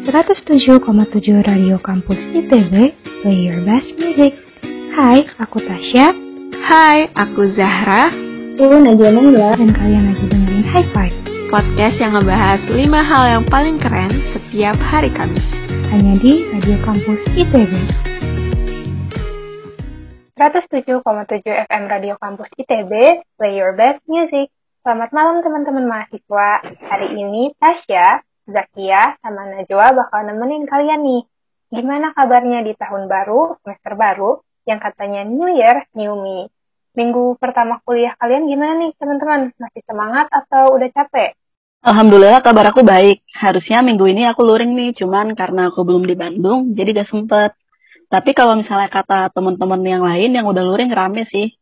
107,7 Radio Kampus ITB, play your best music. Hai, aku Tasya. Hai, aku Zahra. Aku Najwa Nengla. Dan kalian lagi dengerin High Five. Podcast yang ngebahas 5 hal yang paling keren setiap hari Kamis. Hanya di Radio Kampus ITB. 107,7 FM Radio Kampus ITB, play your best music. Selamat malam teman-teman mahasiswa. Hari ini Tasya, Zakia, sama Najwa bakal nemenin kalian nih. Gimana kabarnya di tahun baru, semester baru, yang katanya New Year, New Me. Minggu pertama kuliah kalian gimana nih teman-teman? Masih semangat atau udah capek? Alhamdulillah kabar aku baik. Harusnya minggu ini aku luring nih, cuman karena aku belum di Bandung, jadi gak sempet. Tapi kalau misalnya kata teman-teman yang lain yang udah luring rame sih.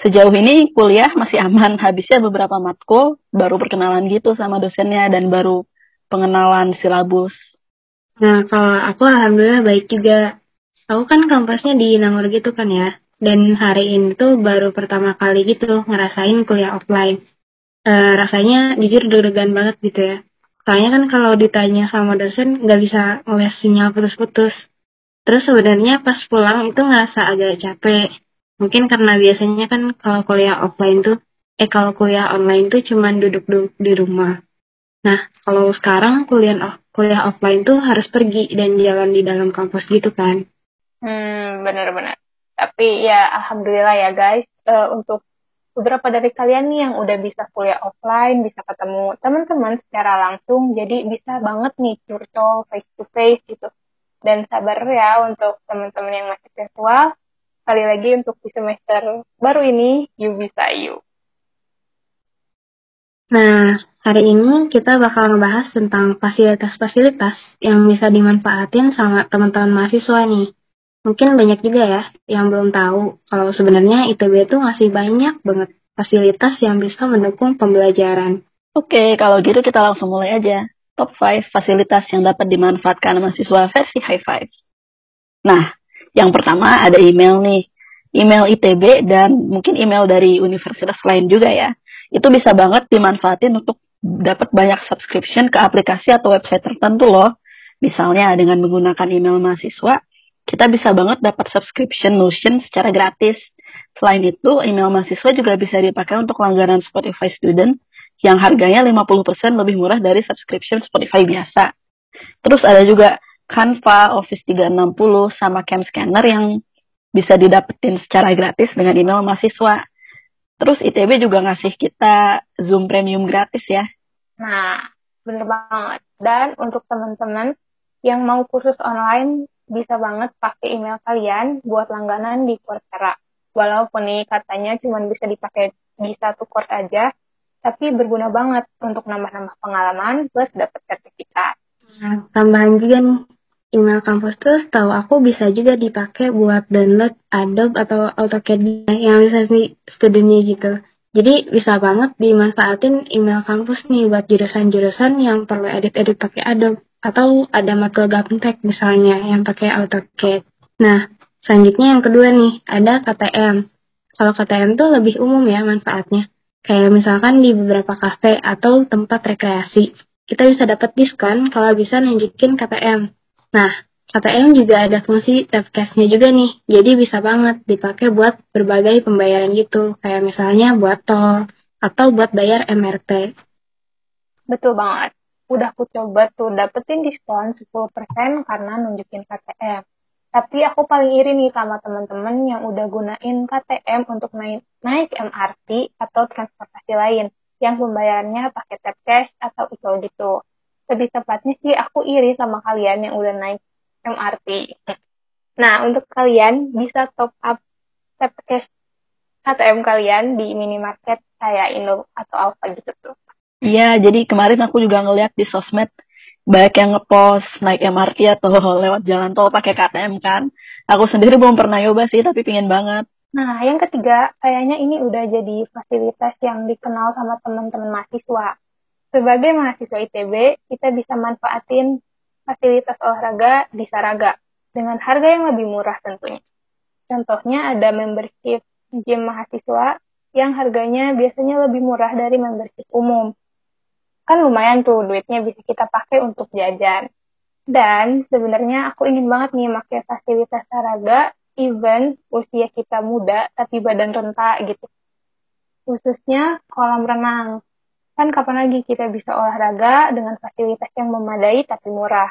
Sejauh ini kuliah masih aman, habisnya beberapa matkul, baru perkenalan gitu sama dosennya dan baru pengenalan silabus. Nah, kalau aku alhamdulillah baik juga. Aku kan kampusnya di Nangor gitu kan ya. Dan hari ini tuh baru pertama kali gitu ngerasain kuliah offline. E, rasanya jujur deg-degan banget gitu ya. Soalnya kan kalau ditanya sama dosen nggak bisa ngeliat sinyal putus-putus. Terus sebenarnya pas pulang itu ngerasa agak capek. Mungkin karena biasanya kan kalau kuliah offline tuh, eh kalau kuliah online tuh cuman duduk-duduk di rumah. Nah, kalau sekarang kuliah kuliah offline tuh harus pergi dan jalan di dalam kampus gitu kan. Hmm, bener-bener. Tapi ya alhamdulillah ya guys, uh, untuk beberapa dari kalian nih yang udah bisa kuliah offline, bisa ketemu teman-teman secara langsung, jadi bisa banget nih curcol face to face gitu. Dan sabar ya untuk teman-teman yang masih virtual, sekali lagi untuk di semester baru ini, you bisa you. Nah, hari ini kita bakal ngebahas tentang fasilitas-fasilitas yang bisa dimanfaatin sama teman-teman mahasiswa nih. Mungkin banyak juga ya yang belum tahu kalau sebenarnya ITB itu ngasih banyak banget fasilitas yang bisa mendukung pembelajaran. Oke, kalau gitu kita langsung mulai aja. Top 5 fasilitas yang dapat dimanfaatkan mahasiswa versi High Five. Nah, yang pertama ada email nih. Email ITB dan mungkin email dari universitas lain juga ya itu bisa banget dimanfaatin untuk dapat banyak subscription ke aplikasi atau website tertentu loh. Misalnya dengan menggunakan email mahasiswa, kita bisa banget dapat subscription Notion secara gratis. Selain itu, email mahasiswa juga bisa dipakai untuk langganan Spotify Student yang harganya 50% lebih murah dari subscription Spotify biasa. Terus ada juga Canva, Office 360, sama Cam Scanner yang bisa didapetin secara gratis dengan email mahasiswa. Terus ITB juga ngasih kita Zoom Premium gratis ya. Nah, bener banget. Dan untuk teman-teman yang mau kursus online, bisa banget pakai email kalian buat langganan di Coursera. Walaupun nih katanya cuma bisa dipakai di satu course aja, tapi berguna banget untuk nambah-nambah pengalaman plus dapat sertifikat. Nah, tambahan juga nih, email kampus tuh tahu aku bisa juga dipakai buat download Adobe atau AutoCAD yang lisensi studentnya gitu. Jadi bisa banget dimanfaatin email kampus nih buat jurusan-jurusan yang perlu edit-edit pakai Adobe atau ada matkul gaptek misalnya yang pakai AutoCAD. Nah, selanjutnya yang kedua nih, ada KTM. Kalau KTM tuh lebih umum ya manfaatnya. Kayak misalkan di beberapa kafe atau tempat rekreasi. Kita bisa dapat diskon kalau bisa nunjukin KTM. Nah, KTM juga ada fungsi tap cash-nya juga nih, jadi bisa banget dipakai buat berbagai pembayaran gitu, kayak misalnya buat tol atau buat bayar MRT. Betul banget. Udah aku coba tuh dapetin diskon 10% karena nunjukin KTM. Tapi aku paling iri nih sama teman-teman yang udah gunain KTM untuk naik, naik MRT atau transportasi lain yang pembayarannya pakai tap cash atau ICO gitu lebih tepatnya sih aku iri sama kalian yang udah naik MRT. Nah, untuk kalian bisa top up tap cash ATM kalian di minimarket kayak Indo atau Alfa gitu tuh. Iya, jadi kemarin aku juga ngeliat di sosmed banyak yang ngepost naik MRT atau lewat jalan tol pakai KTM kan. Aku sendiri belum pernah nyoba sih, tapi pingin banget. Nah, yang ketiga, kayaknya ini udah jadi fasilitas yang dikenal sama teman-teman mahasiswa. Sebagai mahasiswa ITB, kita bisa manfaatin fasilitas olahraga di Saraga dengan harga yang lebih murah tentunya. Contohnya ada membership gym mahasiswa yang harganya biasanya lebih murah dari membership umum. Kan lumayan tuh duitnya bisa kita pakai untuk jajan. Dan sebenarnya aku ingin banget nih pakai fasilitas olahraga even usia kita muda tapi badan renta gitu. Khususnya kolam renang. Kan kapan lagi kita bisa olahraga dengan fasilitas yang memadai tapi murah.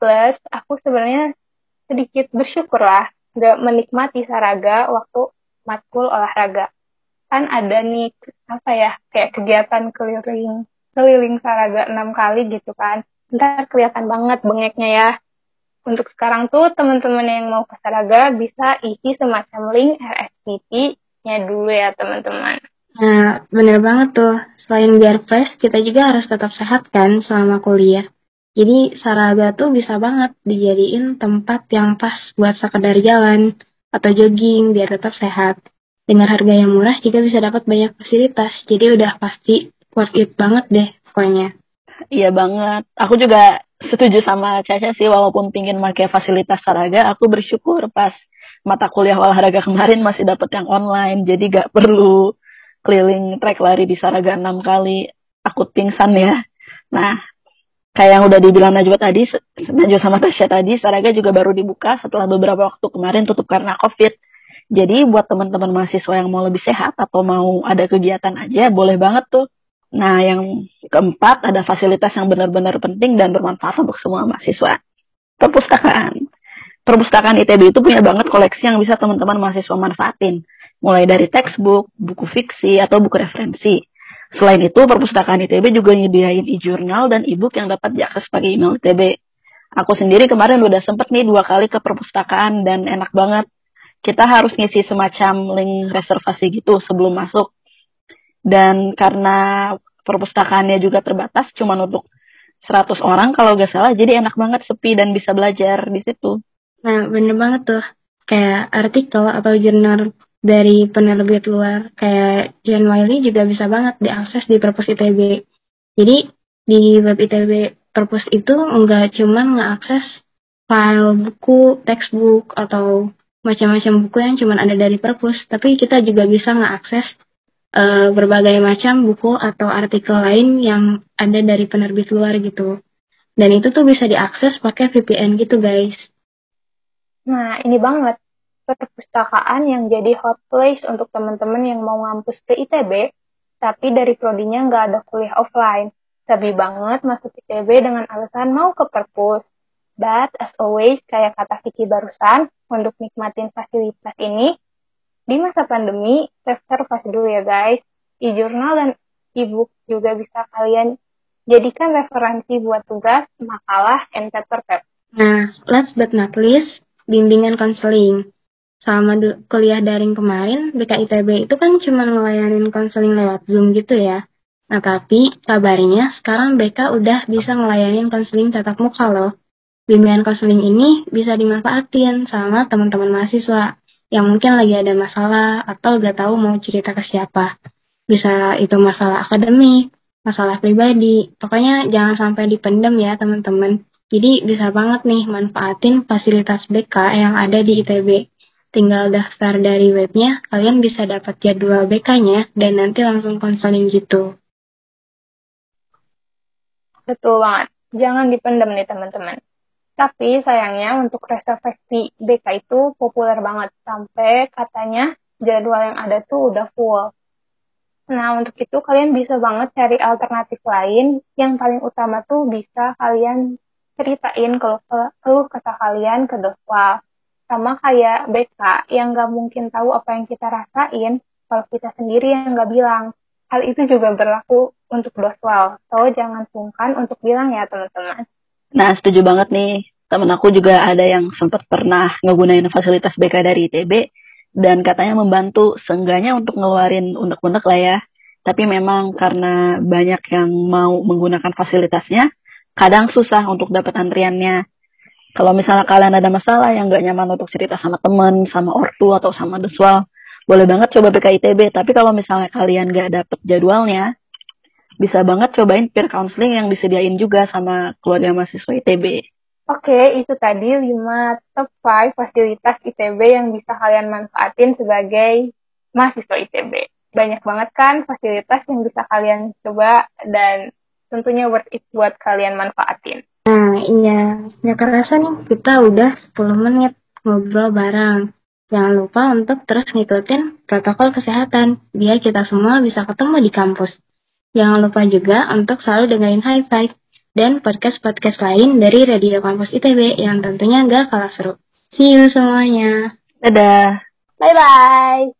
Plus, aku sebenarnya sedikit bersyukur lah gak menikmati saraga waktu matkul olahraga. Kan ada nih, apa ya, kayak kegiatan keliling keliling saraga enam kali gitu kan ntar kelihatan banget bengeknya ya. Untuk sekarang tuh teman-teman yang mau ke Saraga bisa isi semacam link RSVP-nya dulu ya teman-teman. Nah, bener banget tuh. Selain biar fresh, kita juga harus tetap sehat kan selama kuliah. Jadi Saraga tuh bisa banget dijadiin tempat yang pas buat sekedar jalan atau jogging biar tetap sehat. Dengan harga yang murah juga bisa dapat banyak fasilitas. Jadi udah pasti worth it banget deh pokoknya. Iya banget. Aku juga setuju sama Caca sih, walaupun pingin pakai fasilitas olahraga, aku bersyukur pas mata kuliah olahraga kemarin masih dapet yang online, jadi gak perlu keliling trek lari di Saraga enam kali. Aku pingsan ya. Nah, kayak yang udah dibilang Najwa tadi, Najwa sama Tasya tadi, Saraga juga baru dibuka setelah beberapa waktu kemarin tutup karena COVID. Jadi buat teman-teman mahasiswa yang mau lebih sehat atau mau ada kegiatan aja, boleh banget tuh Nah, yang keempat ada fasilitas yang benar-benar penting dan bermanfaat untuk semua mahasiswa. Perpustakaan. Perpustakaan ITB itu punya banget koleksi yang bisa teman-teman mahasiswa manfaatin. Mulai dari textbook, buku fiksi, atau buku referensi. Selain itu, perpustakaan ITB juga nyediain e-journal dan e-book yang dapat diakses pakai email ITB. Aku sendiri kemarin udah sempet nih dua kali ke perpustakaan dan enak banget. Kita harus ngisi semacam link reservasi gitu sebelum masuk dan karena perpustakaannya juga terbatas cuma untuk 100 orang kalau gak salah jadi enak banget sepi dan bisa belajar di situ nah bener banget tuh kayak artikel atau jurnal dari penerbit luar kayak Jen Wiley juga bisa banget diakses di perpus ITB jadi di web ITB perpus itu enggak cuma ngeakses file buku, textbook, atau macam-macam buku yang cuma ada dari perpus, tapi kita juga bisa ngeakses uh, berbagai macam buku atau artikel lain yang ada dari penerbit luar gitu. Dan itu tuh bisa diakses pakai VPN gitu guys. Nah ini banget perpustakaan yang jadi hot place untuk teman-teman yang mau ngampus ke ITB, tapi dari prodinya nggak ada kuliah offline. Sabi banget masuk ITB dengan alasan mau ke perpus. But as always, kayak kata Vicky barusan, untuk nikmatin fasilitas ini, di masa pandemi, self-service dulu ya guys. E-journal dan e-book juga bisa kalian jadikan referensi buat tugas, makalah, and paper prep. Nah, last but not least, bimbingan konseling. Selama kuliah daring kemarin, BKITB itu kan cuma ngelayanin konseling lewat Zoom gitu ya. Nah, tapi kabarnya sekarang BK udah bisa ngelayanin konseling tatap muka loh. Bimbingan konseling ini bisa dimanfaatin sama teman-teman mahasiswa yang mungkin lagi ada masalah atau gak tahu mau cerita ke siapa. Bisa itu masalah akademik, masalah pribadi, pokoknya jangan sampai dipendam ya teman-teman. Jadi bisa banget nih manfaatin fasilitas BK yang ada di ITB. Tinggal daftar dari webnya, kalian bisa dapat jadwal BK-nya dan nanti langsung konseling gitu. Betul banget. Jangan dipendam nih teman-teman. Tapi sayangnya untuk reservasi BK itu populer banget sampai katanya jadwal yang ada tuh udah full. Nah, untuk itu kalian bisa banget cari alternatif lain yang paling utama tuh bisa kalian ceritain kalau keluh kesah kalian ke doswal. Sama kayak BK yang gak mungkin tahu apa yang kita rasain kalau kita sendiri yang gak bilang. Hal itu juga berlaku untuk doswal. So, jangan sungkan untuk bilang ya teman-teman. Nah, setuju banget nih. Temen aku juga ada yang sempat pernah ngegunain fasilitas BK dari ITB dan katanya membantu seenggaknya untuk ngeluarin unek-unek lah ya. Tapi memang karena banyak yang mau menggunakan fasilitasnya, kadang susah untuk dapat antriannya. Kalau misalnya kalian ada masalah yang gak nyaman untuk cerita sama temen, sama ortu, atau sama deswal, boleh banget coba BK ITB. Tapi kalau misalnya kalian gak dapet jadwalnya, bisa banget cobain peer counseling yang disediain juga sama keluarga mahasiswa ITB. Oke, itu tadi 5 top 5 fasilitas ITB yang bisa kalian manfaatin sebagai mahasiswa ITB. Banyak banget kan fasilitas yang bisa kalian coba dan tentunya worth it buat kalian manfaatin. Nah, iya. Nggak kerasa nih, kita udah 10 menit ngobrol bareng. Jangan lupa untuk terus ngikutin protokol kesehatan, biar kita semua bisa ketemu di kampus. Jangan lupa juga untuk selalu dengerin High Five dan podcast-podcast lain dari Radio Kampus ITB yang tentunya nggak kalah seru. See you semuanya. Dadah. Bye-bye.